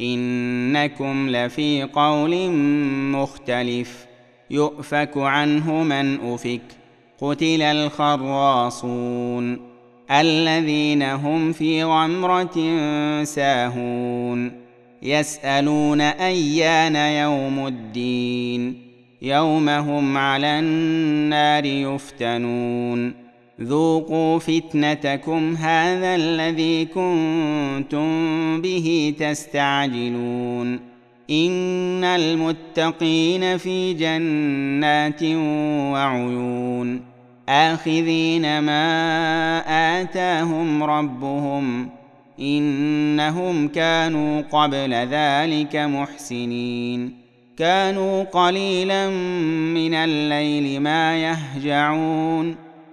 إنكم لفي قول مختلف. يؤفك عنه من أفك. قتل الخراصون. الذين هم في غمرة ساهون. يسألون أيان يوم الدين. يوم هم على النار يفتنون. ذوقوا فتنتكم هذا الذي كنتم به تستعجلون ان المتقين في جنات وعيون اخذين ما اتاهم ربهم انهم كانوا قبل ذلك محسنين كانوا قليلا من الليل ما يهجعون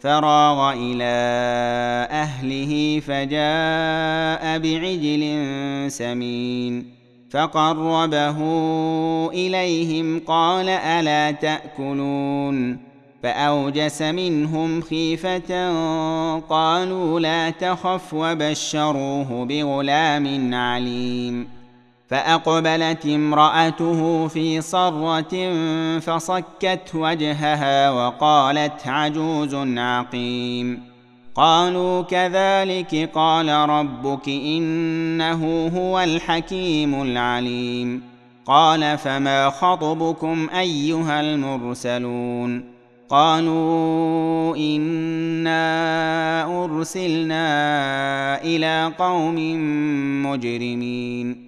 فراغ إلى اهله فجاء بعجل سمين فقربه اليهم قال الا تاكلون فاوجس منهم خيفه قالوا لا تخف وبشروه بغلام عليم فأقبلت امرأته في صرة فصكت وجهها وقالت عجوز عقيم. قالوا كذلك قال ربك إنه هو الحكيم العليم. قال فما خطبكم أيها المرسلون؟ قالوا إنا أرسلنا إلى قوم مجرمين.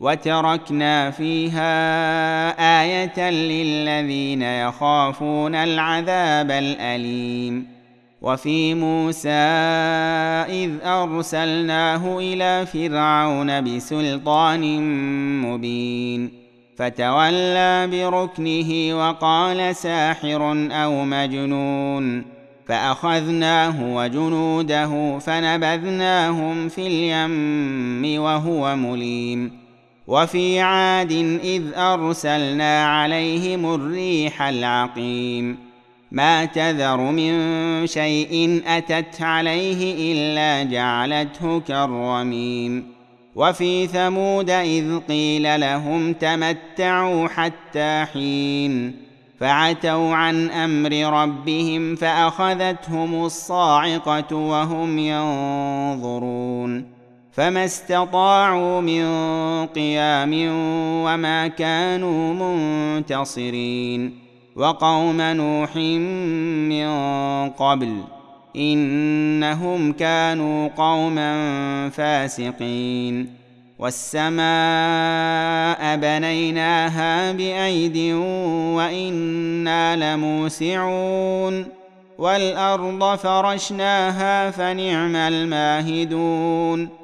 وتركنا فيها آية للذين يخافون العذاب الأليم. وفي موسى إذ أرسلناه إلى فرعون بسلطان مبين. فتولى بركنه وقال ساحر أو مجنون. فأخذناه وجنوده فنبذناهم في اليم وهو مليم. وفي عاد إذ أرسلنا عليهم الريح العقيم. ما تذر من شيء أتت عليه إلا جعلته كالرميم. وفي ثمود إذ قيل لهم تمتعوا حتى حين. فعتوا عن أمر ربهم فأخذتهم الصاعقة وهم ينظرون. فما استطاعوا من قيام وما كانوا منتصرين. وقوم نوح من قبل إنهم كانوا قوما فاسقين. والسماء بنيناها بأيد وإنا لموسعون. والأرض فرشناها فنعم الماهدون.